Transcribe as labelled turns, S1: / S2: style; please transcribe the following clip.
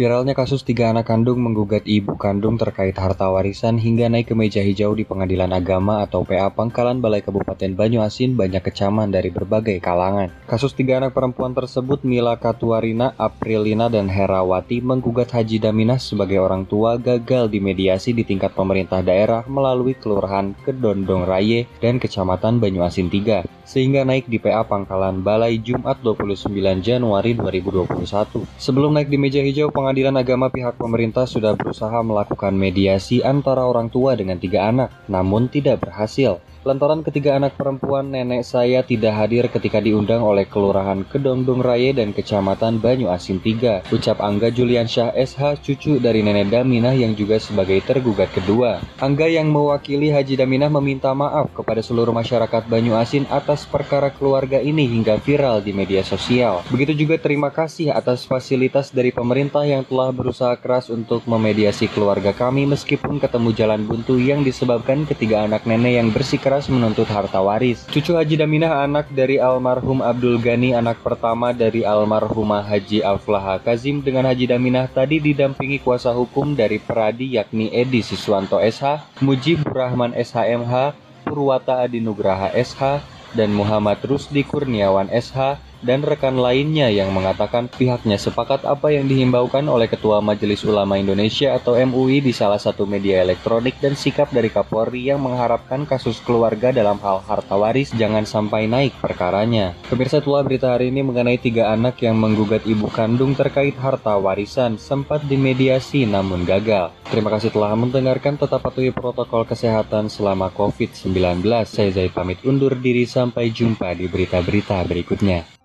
S1: Viralnya kasus tiga anak kandung menggugat ibu kandung terkait harta warisan hingga naik ke meja hijau di Pengadilan Agama atau PA Pangkalan Balai Kabupaten Banyuasin banyak kecaman dari berbagai kalangan. Kasus tiga anak perempuan tersebut Mila Katuarina, Aprilina, dan Herawati menggugat Haji Daminah sebagai orang tua gagal dimediasi di tingkat pemerintah daerah melalui Kelurahan Kedondong Raye dan Kecamatan Banyuasin 3 sehingga naik di PA Pangkalan Balai Jumat 29 Januari Januari 2021. Sebelum naik di meja hijau, pengadilan agama pihak pemerintah sudah berusaha melakukan mediasi antara orang tua dengan tiga anak, namun tidak berhasil. Lantaran ketiga anak perempuan nenek saya tidak hadir ketika diundang oleh Kelurahan Kedongdong Raya dan Kecamatan Banyu Asin 3. Ucap Angga Juliansyah SH, cucu dari nenek Daminah yang juga sebagai tergugat kedua. Angga yang mewakili Haji Daminah meminta maaf kepada seluruh masyarakat Banyu Asin atas perkara keluarga ini hingga viral di media sosial. Begitu juga terima kasih atas fasilitas dari pemerintah yang telah berusaha keras untuk memediasi keluarga kami meskipun ketemu jalan buntu yang disebabkan ketiga anak nenek yang bersikap keras menuntut harta waris. Cucu Haji Daminah anak dari almarhum Abdul Ghani anak pertama dari almarhumah Haji Alflaha Kazim dengan Haji Daminah tadi didampingi kuasa hukum dari Peradi yakni Edi Siswanto SH, Mujib Rahman SHMH, Purwata Adinugraha SH, dan Muhammad Rusdi Kurniawan SH dan rekan lainnya yang mengatakan pihaknya sepakat apa yang dihimbaukan oleh Ketua Majelis Ulama Indonesia atau MUI di salah satu media elektronik dan sikap dari Kapolri yang mengharapkan kasus keluarga dalam hal harta waris jangan sampai naik perkaranya. Pemirsa itulah berita hari ini mengenai tiga anak yang menggugat ibu kandung terkait harta warisan sempat dimediasi namun gagal. Terima kasih telah mendengarkan tetap patuhi protokol kesehatan selama COVID-19. Saya Zaid pamit undur diri sampai jumpa di berita-berita berikutnya.